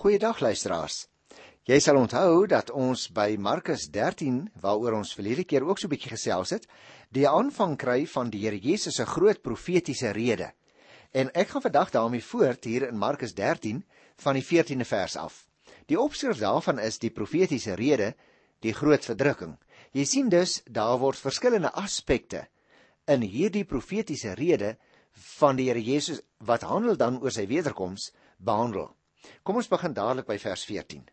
Goeiedag luisteraars. Jy sal onthou dat ons by Markus 13, waaroor ons verlede keer ook so 'n bietjie gesels het, die aanvang kry van die Here Jesus se groot profetiese rede. En ek gaan vandag daarmee voort hier in Markus 13 van die 14de vers af. Die opskrif daarvan is die profetiese rede, die groot verdrukking. Jy sien dus daar word verskillende aspekte in hierdie profetiese rede van die Here Jesus wat handel dan oor sy wederkoms behandel. Kom ons begin dadelik by vers 14.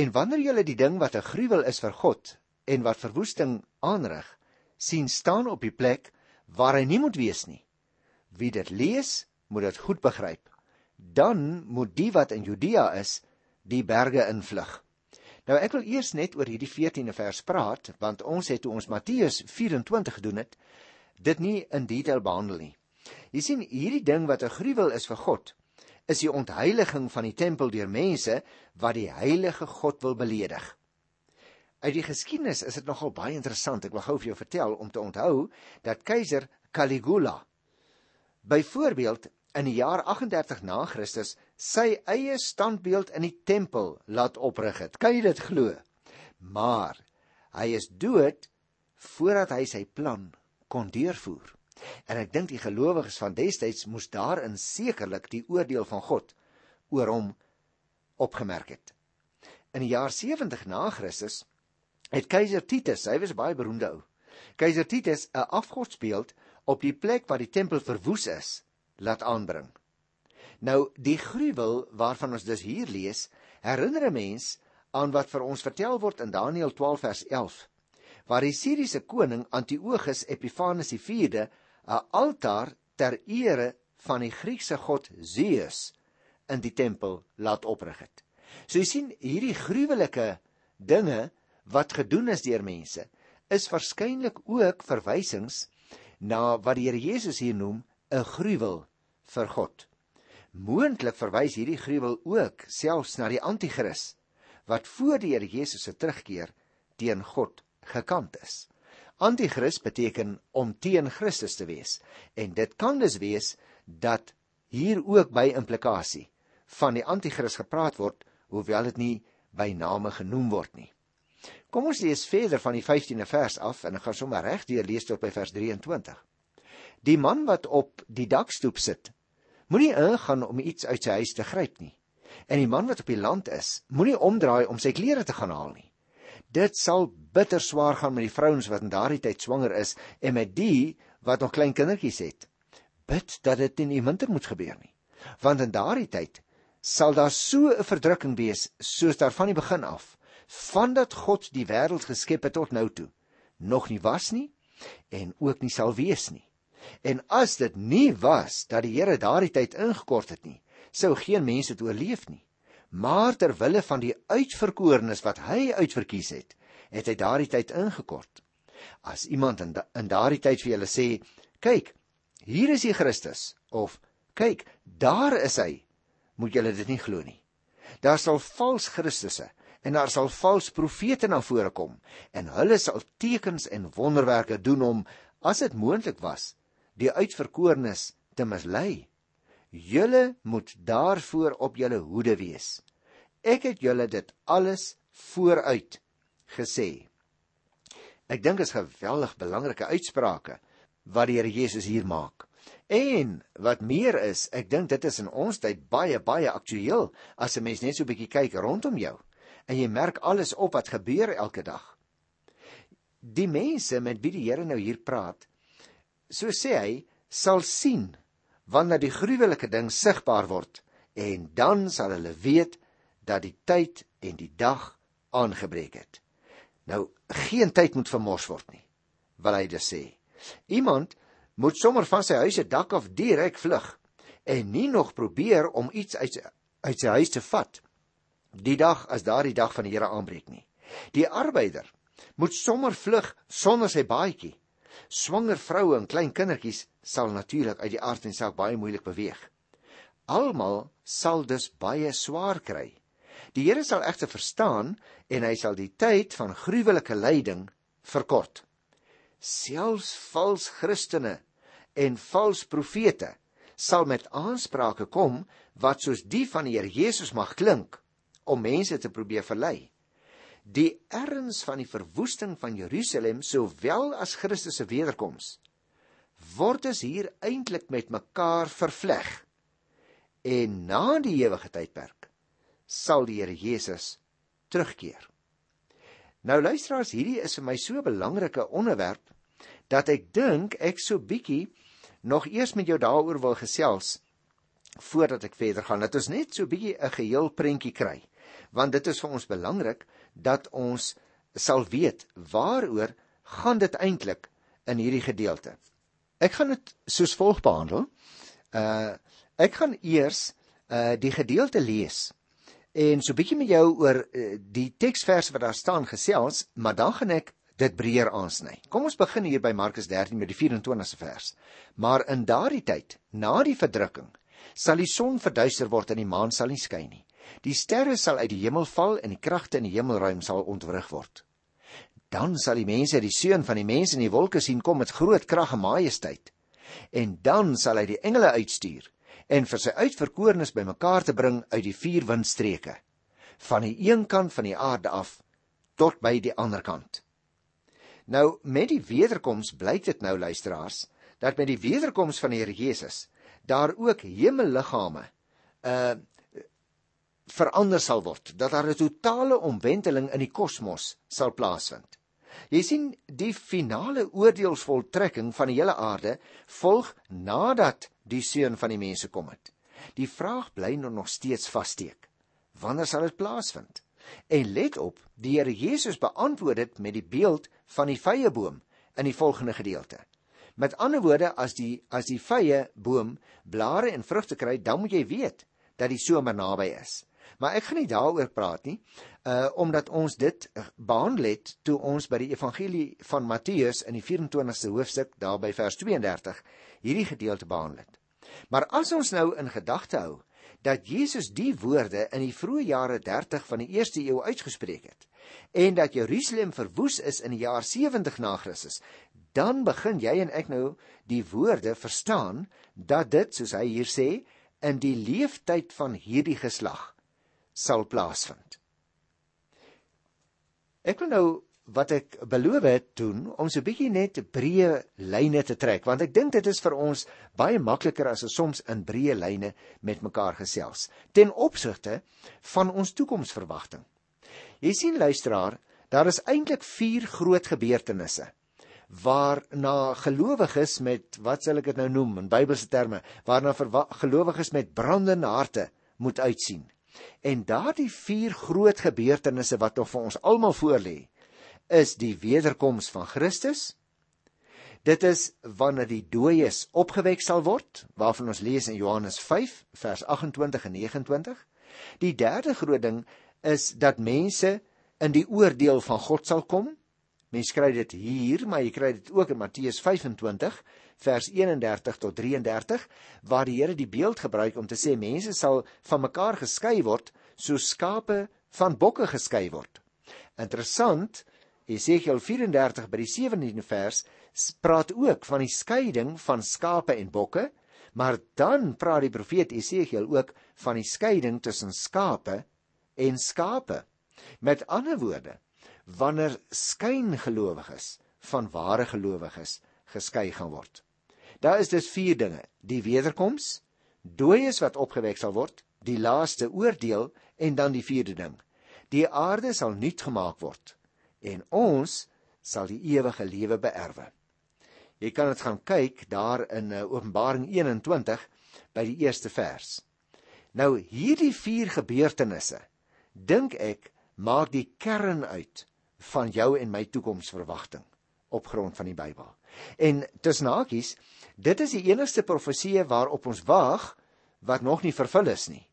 En wanneer julle die ding wat 'n gruwel is vir God en wat verwoesting aanrig, sien staan op die plek waar hy nie moet wees nie. Wie dit lees, moet dit goed begryp. Dan moet die wat in Judea is, die berge invlug. Nou ek wil eers net oor hierdie 14de vers praat, want ons het toe ons Matteus 24 gedoen het, dit nie in detail behandel nie. Jy sien, hierdie ding wat 'n gruwel is vir God, is die ontheiliging van die tempel deur mense wat die heilige God wil beledig. Uit die geskiedenis is dit nogal baie interessant. Ek wil gou vir jou vertel om te onthou dat keiser Caligula byvoorbeeld in die jaar 38 na Christus sy eie standbeeld in die tempel laat oprig het. Kan jy dit glo? Maar hy is dood voordat hy sy plan kon deurvoer. En ek dink die gelowiges van destyds moes daarin sekerlik die oordeel van God oor hom opgemerk het. In die jaar 70 na Christus het keiser Titus, hy was baie beroemde ou. Keiser Titus 'n afgodsbeeld op die plek waar die tempel verwoes is, laat aanbring. Nou die gruwel waarvan ons dus hier lees, herinner 'n mens aan wat vir ons vertel word in Daniël 12 vers 11, waar die Siriëse koning Antiochus Epiphanes IV 'n altaar ter ere van die Griekse god Zeus in die tempel laat oprig het. So jy sien hierdie gruwelike dinge wat gedoen is deur mense is waarskynlik ook verwysings na wat die Here Jesus hier noem 'n gruwel vir God. Moontlik verwys hierdie gruwel ook selfs na die anti-kris wat voor die Here Jesus se terugkeer teen God gekant is. Antichrist beteken om teen Christus te wees. En dit kan dus wees dat hier ook by implikasie van die Antichrist gepraat word, hoewel dit nie by name genoem word nie. Kom ons lees verder van die 15de vers af en ek gaan sommer reg deur lees tot by vers 23. Die man wat op die dakstoep sit, moenie ingaan om iets uit sy huis te gryp nie. En die man wat op die land is, moenie omdraai om sy klere te gaan haal nie dit sal bitter swaar gaan met die vrouens wat in daardie tyd swanger is en met die wat nog klein kindertjies het. Bid dat dit nie minder moet gebeur nie. Want in daardie tyd sal daar so 'n verdrukking wees soos daar van die begin af, vandat God die wêreld geskep het tot nou toe, nog nie was nie en ook nie sal wees nie. En as dit nie was dat die Here daardie tyd ingekort het nie, sou geen mens dit oorleef nie maar ter wille van die uitverkorenes wat hy uitverkies het, het hy daardie tyd ingekort. As iemand in, da in daardie tyd vir julle sê, "Kyk, hier is die Christus," of "Kyk, daar is hy," moet julle dit nie glo nie. Daar sal vals Christusse en daar sal vals profete na vore kom en hulle sal tekens en wonderwerke doen om as dit moontlik was die uitverkorenes te mislei. Julle moet daarvoor op julle hoede wees. Ek het julle dit alles vooruit gesê. Ek dink is geweldig belangrike uitsprake wat die Here Jesus hier maak. En wat meer is, ek dink dit is in ons tyd baie baie aktueel as 'n mens net so 'n bietjie kyk rondom jou en jy merk alles op wat gebeur elke dag. Die mense met wie die Here nou hier praat, so sê hy, sal sien wanneer die gruwelike ding sigbaar word en dan sal hulle weet dat die tyd en die dag aangebreek het. Nou geen tyd moet vermors word nie, wil hy dus sê. Iemand moet sommer van sy huis se dak af direk vlug en nie nog probeer om iets uit uit sy huis te vat die dag as daardie dag van die Here aanbreek nie. Die arbeider moet sommer vlug sonder sy baadjie Swanger vroue en klein kindertjies sal natuurlik uit die aard van die saak baie moeilik beweeg. Almal sal dus baie swaar kry. Die Here sal egter verstaan en hy sal die tyd van gruwelike lyding verkort. Selfs vals Christene en vals profete sal met aansprake kom wat soos die van die Here Jesus mag klink om mense te probeer verlei. Die erns van die verwoesting van Jerusalem sowel as Christus se wederkoms word dus hier eintlik met mekaar vervleg. En na die ewige tydperk sal die Here Jesus terugkeer. Nou luisteraars, hierdie is vir my so 'n belangrike onderwerp dat ek dink ek so bietjie nog eers met jou daaroor wil gesels voordat ek verder gaan. Dit is net so bietjie 'n geheel prentjie kry. Want dit is vir ons belangrik dat ons sal weet waaroor gaan dit eintlik in hierdie gedeelte. Ek gaan dit soos volg behandel. Uh ek gaan eers uh die gedeelte lees en so bietjie met jou oor uh, die teksvers wat daar staan gesels, maar dan gaan ek dit breër aansny. Kom ons begin hier by Markus 13 met die 24ste vers. Maar in daardie tyd, na die verdrukking, sal die son verduister word en die maan sal nie skyn nie. Die sterre sal uit die hemel val en die kragte in die hemelruim sal ontwrig word. Dan sal die mense die seun van die mense in die wolke sien kom met groot krag en majesteit. En dan sal hy die engele uitstuur en vir sy uitverkorenes bymekaar te bring uit die vier windstreke van die een kant van die aarde af tot by die ander kant. Nou met die wederkoms blyk dit nou luisteraars dat met die wederkoms van die Here Jesus daar ook hemelliggame uh verander sal word dat daar 'n totale omwenteling in die kosmos sal plaasvind. Jy sien die finale oordeelsvoltrekking van die hele aarde volg nadat die seun van die mense kom het. Die vraag bly nog steeds vassteek. Wanneer sal dit plaasvind? En let op, die Here Jesus beantwoord dit met die beeld van die vrye boom in die volgende gedeelte. Met ander woorde, as die as die vrye boom blare en vrugte kry, dan moet jy weet dat die somer naby is. Maar ek gaan nie daaroor praat nie, uh omdat ons dit behandel het toe ons by die evangelie van Matteus in die 24ste hoofstuk daar by vers 32 hierdie gedeelte behandel het. Maar as ons nou in gedagte hou dat Jesus die woorde in die vroeë jare 30 van die eerste eeu uitgespreek het en dat Jerusalem verwoes is in die jaar 70 na Christus, dan begin jy en ek nou die woorde verstaan dat dit soos hy hier sê in die leeftyd van hierdie geslag sal plaasvind. Ek wil nou wat ek beloof het doen om so 'n bietjie net breë lyne te trek want ek dink dit is vir ons baie makliker as ons soms in breë lyne met mekaar gesels ten opsigte van ons toekomsverwagting. Jy sien luisteraar, daar is eintlik 4 groot gebeurtenisse waarna gelowiges met wat sal ek dit nou noem in Bybelse terme, waarna gelowiges met brandende harte moet uitsien. En daardie vier groot gebeurtenisse wat nog vir ons almal voorlê, is die wederkoms van Christus. Dit is wanneer die dooies opgewek sal word, waarvan ons lees in Johannes 5 vers 28 en 29. Die derde groot ding is dat mense in die oordeel van God sal kom. Mense kry dit hier, maar jy kry dit ook in Matteus 25 vers 31 tot 33 waar die Here die beeld gebruik om te sê mense sal van mekaar geskei word soos skape van bokke geskei word. Interessant, Esegiel 34 by die 17de vers praat ook van die skeiding van skape en bokke, maar dan praat die profeet Esegiel ook van die skeiding tussen skape en skape. Met ander woorde, wanneer skyngelowiges van ware gelowiges geskei gaan word. Daar is dus vier dinge: die wederkoms, dooies wat opgewek sal word, die laaste oordeel en dan die vierde ding. Die aarde sal nuut gemaak word en ons sal die ewige lewe beerwe. Jy kan dit gaan kyk daar in uh, Openbaring 21 by die eerste vers. Nou hierdie vier gebeurtenisse dink ek maak die kern uit van jou en my toekomsverwagting op grond van die Bybel. En tussen hakies, dit is die enigste profesie waarop ons wag wat nog nie vervul is nie.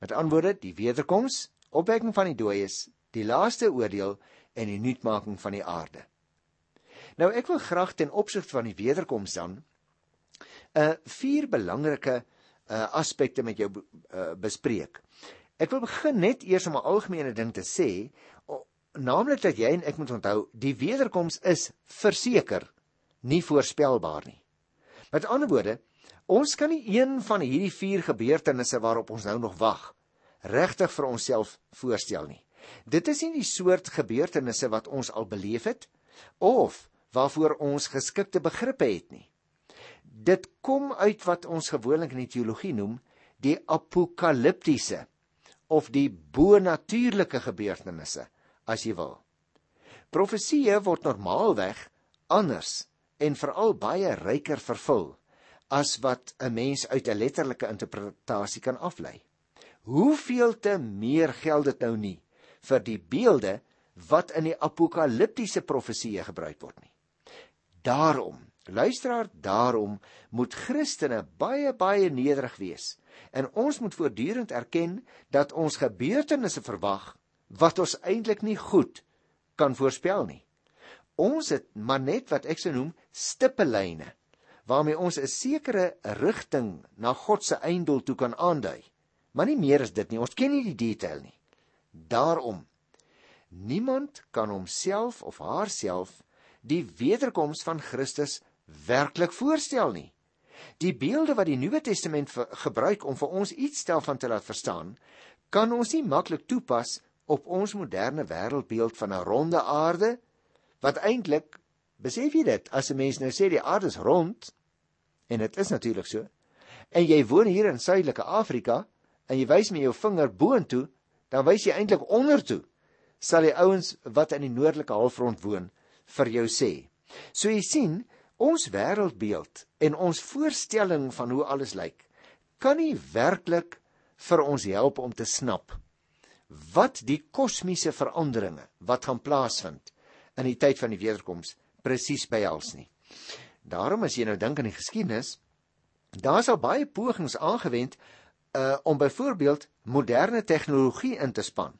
Met ander woorde, die wederkoms, opwekking van die dooies, die laaste oordeel en die nuutmaking van die aarde. Nou ek wil graag ten opsigte van die wederkoms dan 'n uh, eh, vier belangrike uh, aspekte met jou uh, bespreek. Ek wil begin net eers om 'n algemene ding te sê naamlik dat jy en ek moet onthou, die wederkoms is verseker nie voorspelbaar nie. Met ander woorde, Ons kan nie een van hierdie vier gebeurtenisse waarop ons nou nog wag regtig vir onsself voorstel nie. Dit is nie die soort gebeurtenisse wat ons al beleef het of waarvoor ons geskikte begrippe het nie. Dit kom uit wat ons gewoonlik in die teologie noem die apokaliptiese of die bonatuurlike gebeurtenisse as jy wil. Profesieë word normaalweg anders en veral baie ryker vervul as wat 'n mens uit 'n letterlike interpretasie kan aflei. Hoeveel te meer geld dit nou nie vir die beelde wat in die apokaliptiese profesieë gebruik word nie. Daarom, luisteraar, daarom moet Christene baie baie nederig wees en ons moet voortdurend erken dat ons gebeurtenisse verwag wat ons eintlik nie goed kan voorspel nie. Ons het maar net wat ek sou noem stippellyne waarmee ons 'n sekere rigting na God se einddoel toe kan aandui. Maar nie meer as dit nie. Ons ken nie die detail nie. Daarom niemand kan homself of haarself die wederkoms van Christus werklik voorstel nie. Die beelde wat die Nuwe Testament gebruik om vir ons iets daarvan te laat verstaan, kan ons nie maklik toepas op ons moderne wêreldbeeld van 'n ronde aarde wat eintlik besef jy dit as 'n mens nou sê die aarde is rond en dit is natuurlik so en jy woon hier in suidelike Afrika en jy wys met jou vinger boontoe dan wys jy eintlik ondertoe sal die ouens wat in die noordelike halfrond woon vir jou sê. So jy sien ons wêreldbeeld en ons voorstelling van hoe alles lyk kan nie werklik vir ons help om te snap wat die kosmiese veranderinge wat gaan plaasvind in die tyd van die wederkoms presies behels nie. Daarom as jy nou dink aan die geskiedenis, daar's al baie pogings aangewend uh om byvoorbeeld moderne tegnologie in te span.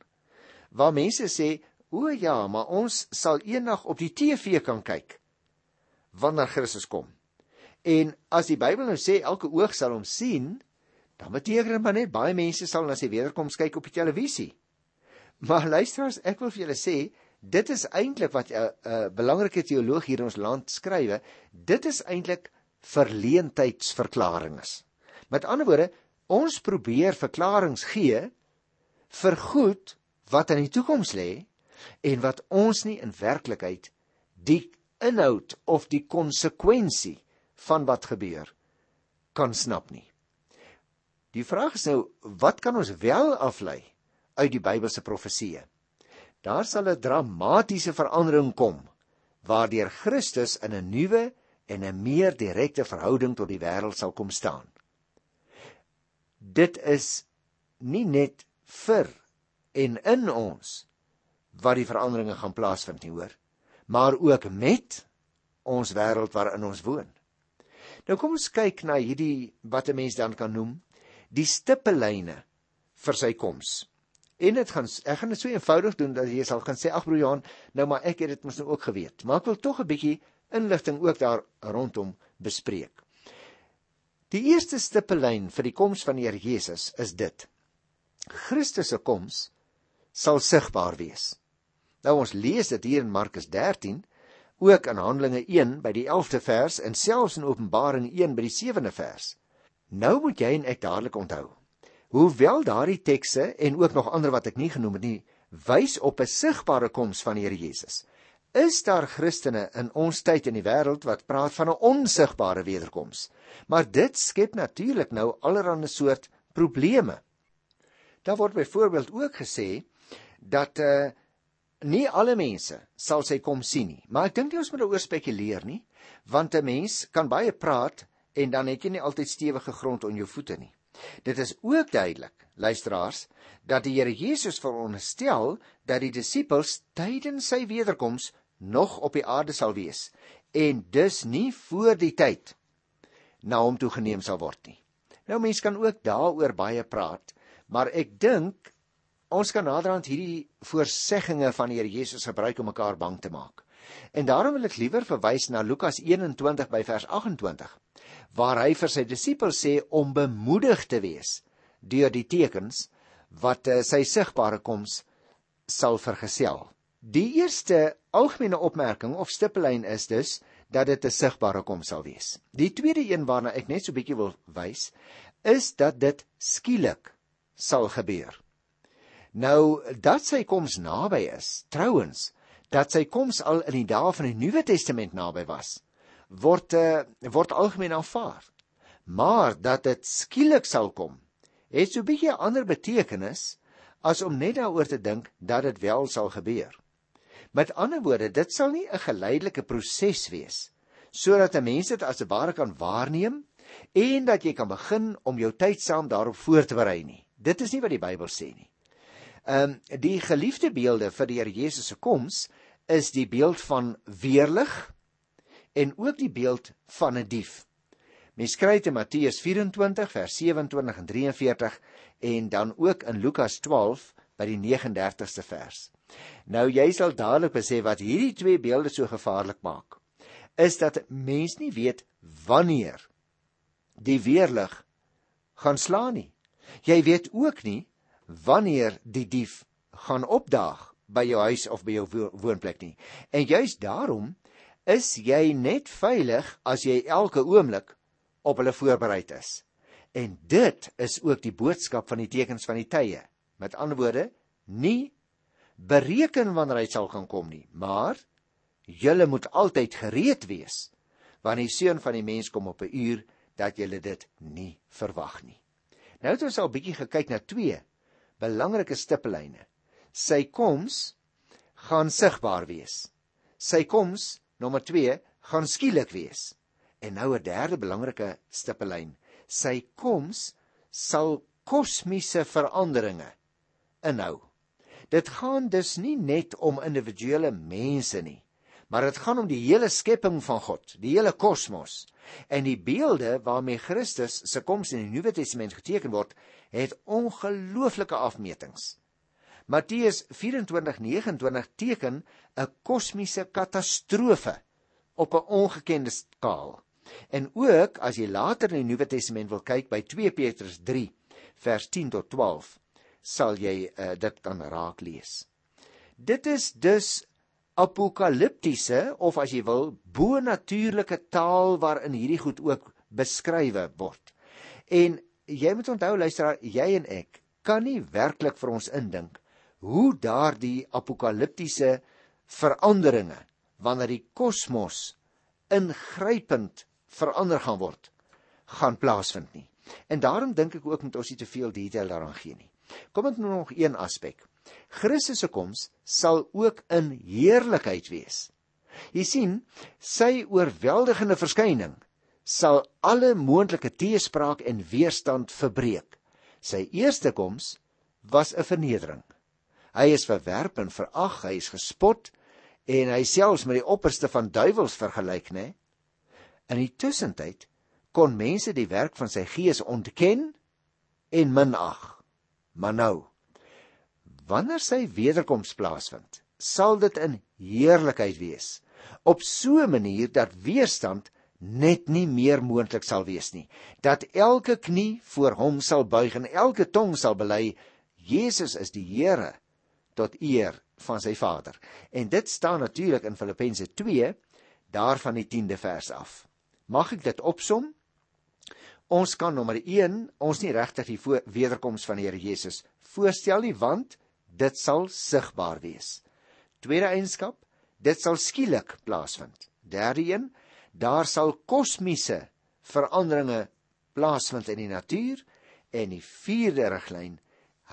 Waar mense sê, "O ja, maar ons sal eendag op die TV kan kyk wanneer Christus kom." En as die Bybel nou sê elke oog sal hom sien, dan beteken dit maar net baie mense sal na sy wederkoms kyk op die televisie. Maar luisteraars, ek wil vir julle sê, dit is eintlik wat 'n uh, uh, belangrike teoloog hier in ons land skrywe, dit is eintlik verleentheidsverklaringe. Met ander woorde, ons probeer verklaringe gee vir goed wat in die toekoms lê en wat ons nie in werklikheid die inhoud of die konsekwensie van wat gebeur kan snap nie. Die vraag is nou, wat kan ons wel aflei uit die Bybelse profesieë? Daar sal 'n dramatiese verandering kom waardeur Christus in 'n nuwe en 'n meer direkte verhouding tot die wêreld sal kom staan. Dit is nie net vir en in ons wat die veranderinge gaan plaasvind nie, hoor, maar ook met ons wêreld waarin ons woon. Nou kom ons kyk na hierdie wat 'n mens dan kan noem die stippellyne vir sy koms. En dit gaan ek gaan dit so eenvoudig doen dat jy sal kan sê ag broer Johan, nou maar ek het dit mos nou ook geweet. Maar ek wil tog 'n bietjie inligting ook daar rondom bespreek. Die eerste stippellyn vir die koms van die Here Jesus is dit. Christus se koms sal sigbaar wees. Nou ons lees dit hier in Markus 13, ook in Handelinge 1 by die 11de vers en selfs in Openbaring 1 by die 7de vers. Nou moet jy en ek dadelik onthou. Hoewel daardie tekste en ook nog ander wat ek nie genoem het nie, wys op 'n sigbare koms van die Here Jesus. Is daar Christene in ons tyd in die wêreld wat praat van 'n onsigbare wederkoms? Maar dit skep natuurlik nou allerlei soort probleme. Daar word byvoorbeeld ook gesê dat eh uh, nie alle mense sal sy kom sien nie. Maar ek dink nie ons moet daaroor spekuleer nie, want 'n mens kan baie praat en dan het jy nie altyd stewige grond onder jou voete nie. Dit is ook duidelik, luisteraars, dat die Here Jesus veronderstel dat die disippels tydens sy wederkoms nog op die aarde sal wees en dus nie voor die tyd na hom toe geneem sal word nie. Nou mense kan ook daaroor baie praat, maar ek dink ons kan naderhand hierdie voorseggings van die Here Jesus gebruik om mekaar bang te maak. En daarom wil ek liewer verwys na Lukas 21 by vers 28 waar hy vir sy disippels sê om bemoedig te wees deur die tekens wat uh, sy sigbare koms sal vergesel. Die eerste algemene opmerking of stippellyn is dus dat dit 'n sigbare koms sal wees. Die tweede een waarna ek net so bietjie wil wys, is dat dit skielik sal gebeur. Nou dat sy koms naby is, trouens, dat sy koms al in die dae van die Nuwe Testament naby was, word uh, word algemeen aanvaar. Maar dat dit skielik sal kom, het so 'n bietjie ander betekenis as om net daaroor te dink dat dit wel sal gebeur. Met ander woorde, dit sal nie 'n geleidelike proses wees sodat 'n mens dit as 'n ware kan waarneem en dat jy kan begin om jou tyd saam daarop voor te berei nie. Dit is nie wat die Bybel sê nie. Ehm um, die geliefde beelde vir die Here Jesus se koms is die beeld van weerlig en ook die beeld van 'n dief. Mens kry dit in Matteus 24 vers 27 en 43 en dan ook in Lukas 12 by die 39ste vers. Nou jy sal dadelik besef wat hierdie twee beelde so gevaarlik maak. Is dat mens nie weet wanneer die weerlig gaan slaan nie. Jy weet ook nie wanneer die dief gaan opdaag by jou huis of by jou woonplek nie. En juis daarom is jy net veilig as jy elke oomblik op hulle voorberei is. En dit is ook die boodskap van die tekens van die tye. Met ander woorde, nie bereken wanneer hy sal gaan kom nie, maar julle moet altyd gereed wees wanneer die seun van die mens kom op 'n uur dat julle dit nie verwag nie. Nou het ons al bietjie gekyk na twee belangrike stippellyne. Sy koms gaan sigbaar wees. Sy koms nommer 2 gaan skielik wees. En nou 'n derde belangrike stippellyn. Sy koms sal kosmiese veranderinge inhou. Dit gaan dus nie net om individuele mense nie, maar dit gaan om die hele skepping van God, die hele kosmos. En die beelde waarmee Christus se koms in die Nuwe Testament geteken word, het ongelooflike afmetings. Matteus 24:29 teken 'n kosmiese katastrofe op 'n ongekende skaal. En ook as jy later in die Nuwe Testament wil kyk by 2 Petrus 3 vers 10 tot 12 sal jy uh, dit kan raak lees. Dit is dus apokaliptiese of as jy wil bo-natuurlike taal waarin hierdie goed ook beskrywe word. En jy moet onthou luisteraar, jy en ek kan nie werklik vir ons indink hoe daardie apokaliptiese veranderinge wanneer die kosmos ingrypend verander gaan word gaan plaasvind nie. En daarom dink ek ook moet ons nie te veel detail daaraan gee nie. Kom ek nou nog een aspek. Christus se koms sal ook in heerlikheid wees. Jy sien, sy oorweldigende verskyning sal alle moontlike teespraak en weerstand verbreek. Sy eerste koms was 'n vernedering. Hy is verwerp en verag, hy is gespot en hy selfs met die opperste van duiwels vergelyk, né? In die tussentyd kon mense die werk van sy gees ontken en minag. Maar nou, wanneer sy wederkoms plaasvind, sal dit in heerlikheid wees, op so 'n manier dat weerstand net nie meer moontlik sal wees nie, dat elke knie voor hom sal buig en elke tong sal bely Jesus is die Here tot eer van sy Vader. En dit staan natuurlik in Filippense 2 daarvan die 10de vers af. Mag ek dit opsom? Ons kan nommer 1 ons nie regtig die wederkoms van die Here Jesus voorstel nie want dit sal sigbaar wees. Tweede eienskap, dit sal skielik plaasvind. Derde een, daar sal kosmiese veranderinge plaasvind in die natuur en die vierde riglyn,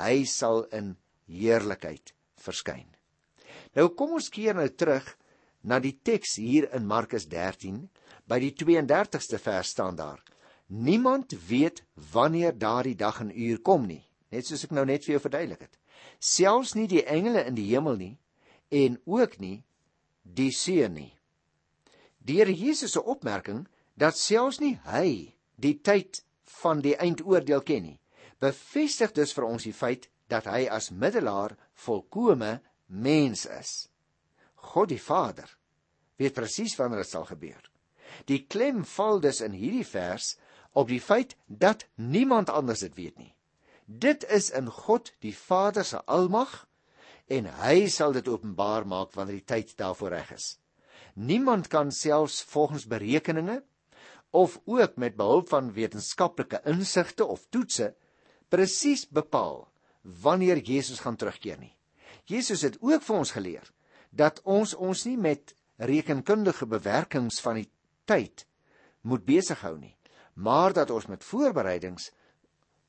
hy sal in heerlikheid verskyn. Nou kom ons keer nou terug na die teks hier in Markus 13 by die 32ste vers staan daar. Niemand weet wanneer daardie dag en uur kom nie, net soos ek nou net vir jou verduidelik het. Selfs nie die engele in die hemel nie en ook nie die seun nie. Die Here Jesus se opmerking dat selfs nie hy die tyd van die eindoordeel ken nie, bevestig dus vir ons die feit dat hy as middelaar volkome mens is. God die Vader weet presies wanneer dit sal gebeur. Die klem val dus in hierdie vers op die feit dat niemand anders dit weet nie. Dit is in God die Vader se almag en hy sal dit openbaar maak wanneer die tyd daarvoor reg is. Niemand kan selfs volgens berekeninge of ook met behulp van wetenskaplike insigte of toetse presies bepaal wanneer Jesus gaan terugkeer nie. Jesus het ook vir ons geleer dat ons ons nie met rekenkundige bewerkings van die tyd moet besig hou nie, maar dat ons met voorbereidings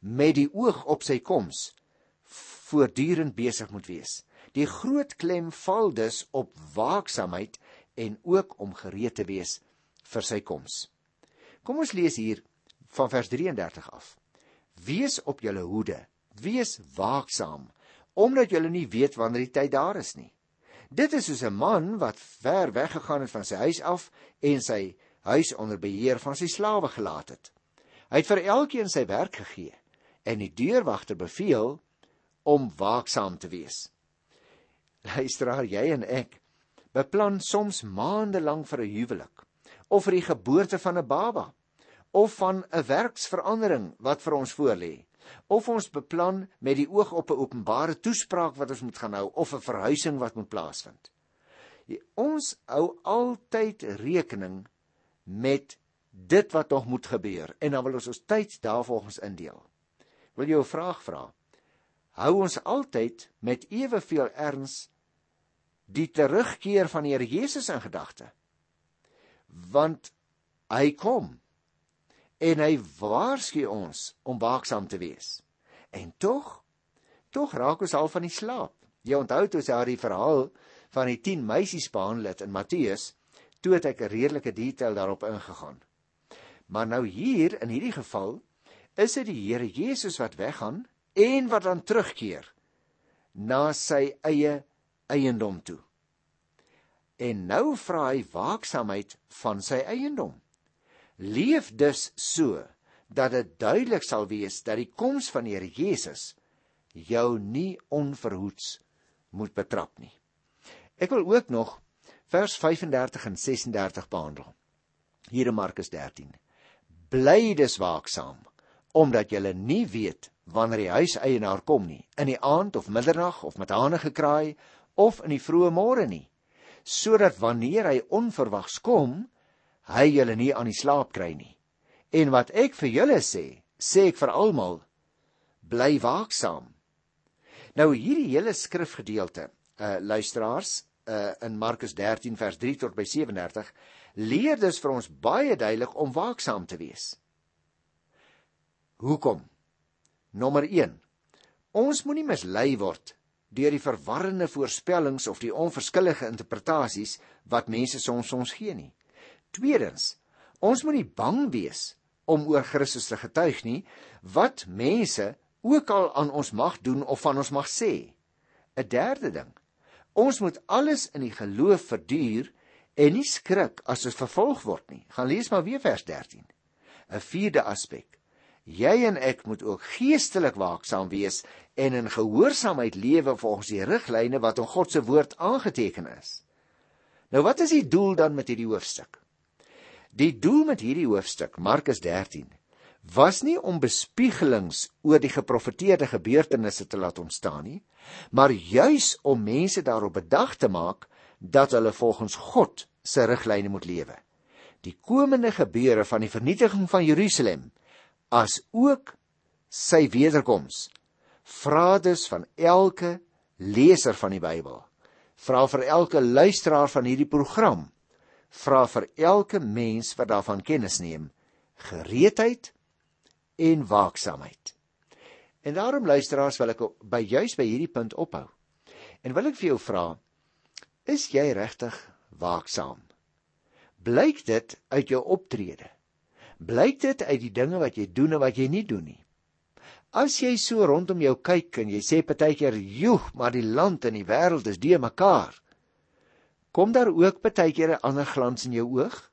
met die oog op sy koms voortdurend besig moet wees. Die groot klem val dus op waaksaamheid en ook om gereed te wees vir sy koms. Kom ons lees hier van vers 33 af. Wees op julle hoede, wees waaksaam, omdat julle nie weet wanneer die tyd daar is nie. Dit is soos 'n man wat ver weggegaan het van sy huis af en sy huis onder beheer van sy slawe gelaat het. Hy het vir elkeen sy werk gegee en die deurwagter beveel om waaksaam te wees. Luisteraar, jy en ek beplan soms maande lank vir 'n huwelik of vir die geboorte van 'n baba of van 'n werksverandering wat vir ons voorlê of ons beplan met die oog op 'n openbare toespraak wat ons moet gaan hou of 'n verhuising wat moet plaasvind. Ons hou altyd rekening met dit wat nog moet gebeur en dan wil ons ons tyd daarvolgens indeel. Wil jy 'n vraag vra? Hou ons altyd met eweveel erns die terugkeer van die Here Jesus in gedagte? Want hy kom en hy waarsku ons om waaksaam te wees. En tog, tog raak ons al van die slaap. Jy onthou toe sy die verhaal van die 10 meisies behandel het in Matteus, toe het ek 'n redelike detail daarop ingegaan. Maar nou hier in hierdie geval is dit die Here Jesus wat weggaan en wat dan terugkeer na sy eie eiendom toe. En nou vra hy waaksaamheid van sy eiendom. Leef dus so dat dit duidelik sal wees dat die koms van die Here Jesus jou nie onverhoeds moet betrap nie. Ek wil ook nog vers 35 en 36 behandel. Hier in Markus 13. Bly dus waaksaam omdat jy nie weet wanneer die huiseienaar kom nie, in die aand of middernag of met hane gekraai of in die vroeë môre nie, sodat wanneer hy onverwags kom, hy julle nie aan die slaap kry nie. En wat ek vir julle sê, sê ek vir almal, bly waaksaam. Nou hierdie hele skrifgedeelte, uh luisteraars, uh in Markus 13 vers 3 tot by 37, leer dus vir ons baie duidelik om waaksaam te wees. Hoekom? Nommer 1. Ons moenie mislei word deur die verwarrende voorspellings of die onverskillige interpretasies wat mense soms ons gee nie. Tweedens, ons moet nie bang wees om oor Christus te getuig nie wat mense ook al aan ons mag doen of van ons mag sê. 'n Derde ding, ons moet alles in die geloof verduur en nie skrik as ons vervolg word nie. Gaan lees maar weer vers 13. 'n Vierde aspek. Jy en ek moet ook geestelik waaksaam wees en in gehoorsaamheid lewe volgens die riglyne wat in God se woord aangeteken is. Nou wat is die doel dan met hierdie hoofstuk? Die doel met hierdie hoofstuk, Markus 13, was nie om bespiegelings oor die geprofeteerde gebeurtenisse te laat ontstaan nie, maar juis om mense daarop bedag te maak dat hulle volgens God se riglyne moet lewe. Die komende gebeure van die vernietiging van Jerusalem as ook sy wederkoms vra dus van elke leser van die Bybel, vra vir elke luisteraar van hierdie program vra vir elke mens wat daarvan kennis neem gereedheid en waaksaamheid. En daarom luisteraars wil ek by juis by hierdie punt ophou. En wil ek vir jou vra, is jy regtig waaksaam? Blyk dit uit jou optrede? Blyk dit uit die dinge wat jy doen en wat jy nie doen nie? As jy so rondom jou kyk en jy sê partykeer, "Joe, maar die land en die wêreld is de mekaar." Kom daar ook baie keer 'n ander glans in jou oog?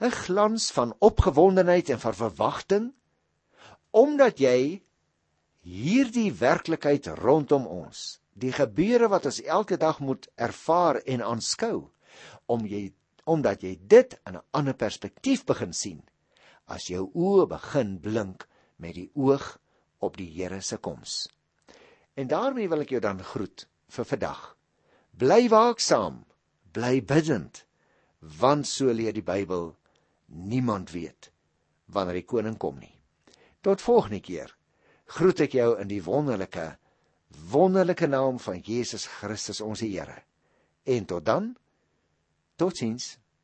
'n Glans van opgewondenheid en van verwagting omdat jy hierdie werklikheid rondom ons, die gebeure wat ons elke dag moet ervaar en aanskou, om jy omdat jy dit in 'n ander perspektief begin sien as jou oë begin blink met die oog op die Here se koms. En daarmee wil ek jou dan groet vir vandag. Bly waaksaam bly bidend want so leer die Bybel niemand weet wanneer die koning kom nie. Tot volgende keer. Groet ek jou in die wonderlike wonderlike naam van Jesus Christus ons Here. En tot dan. Totsiens.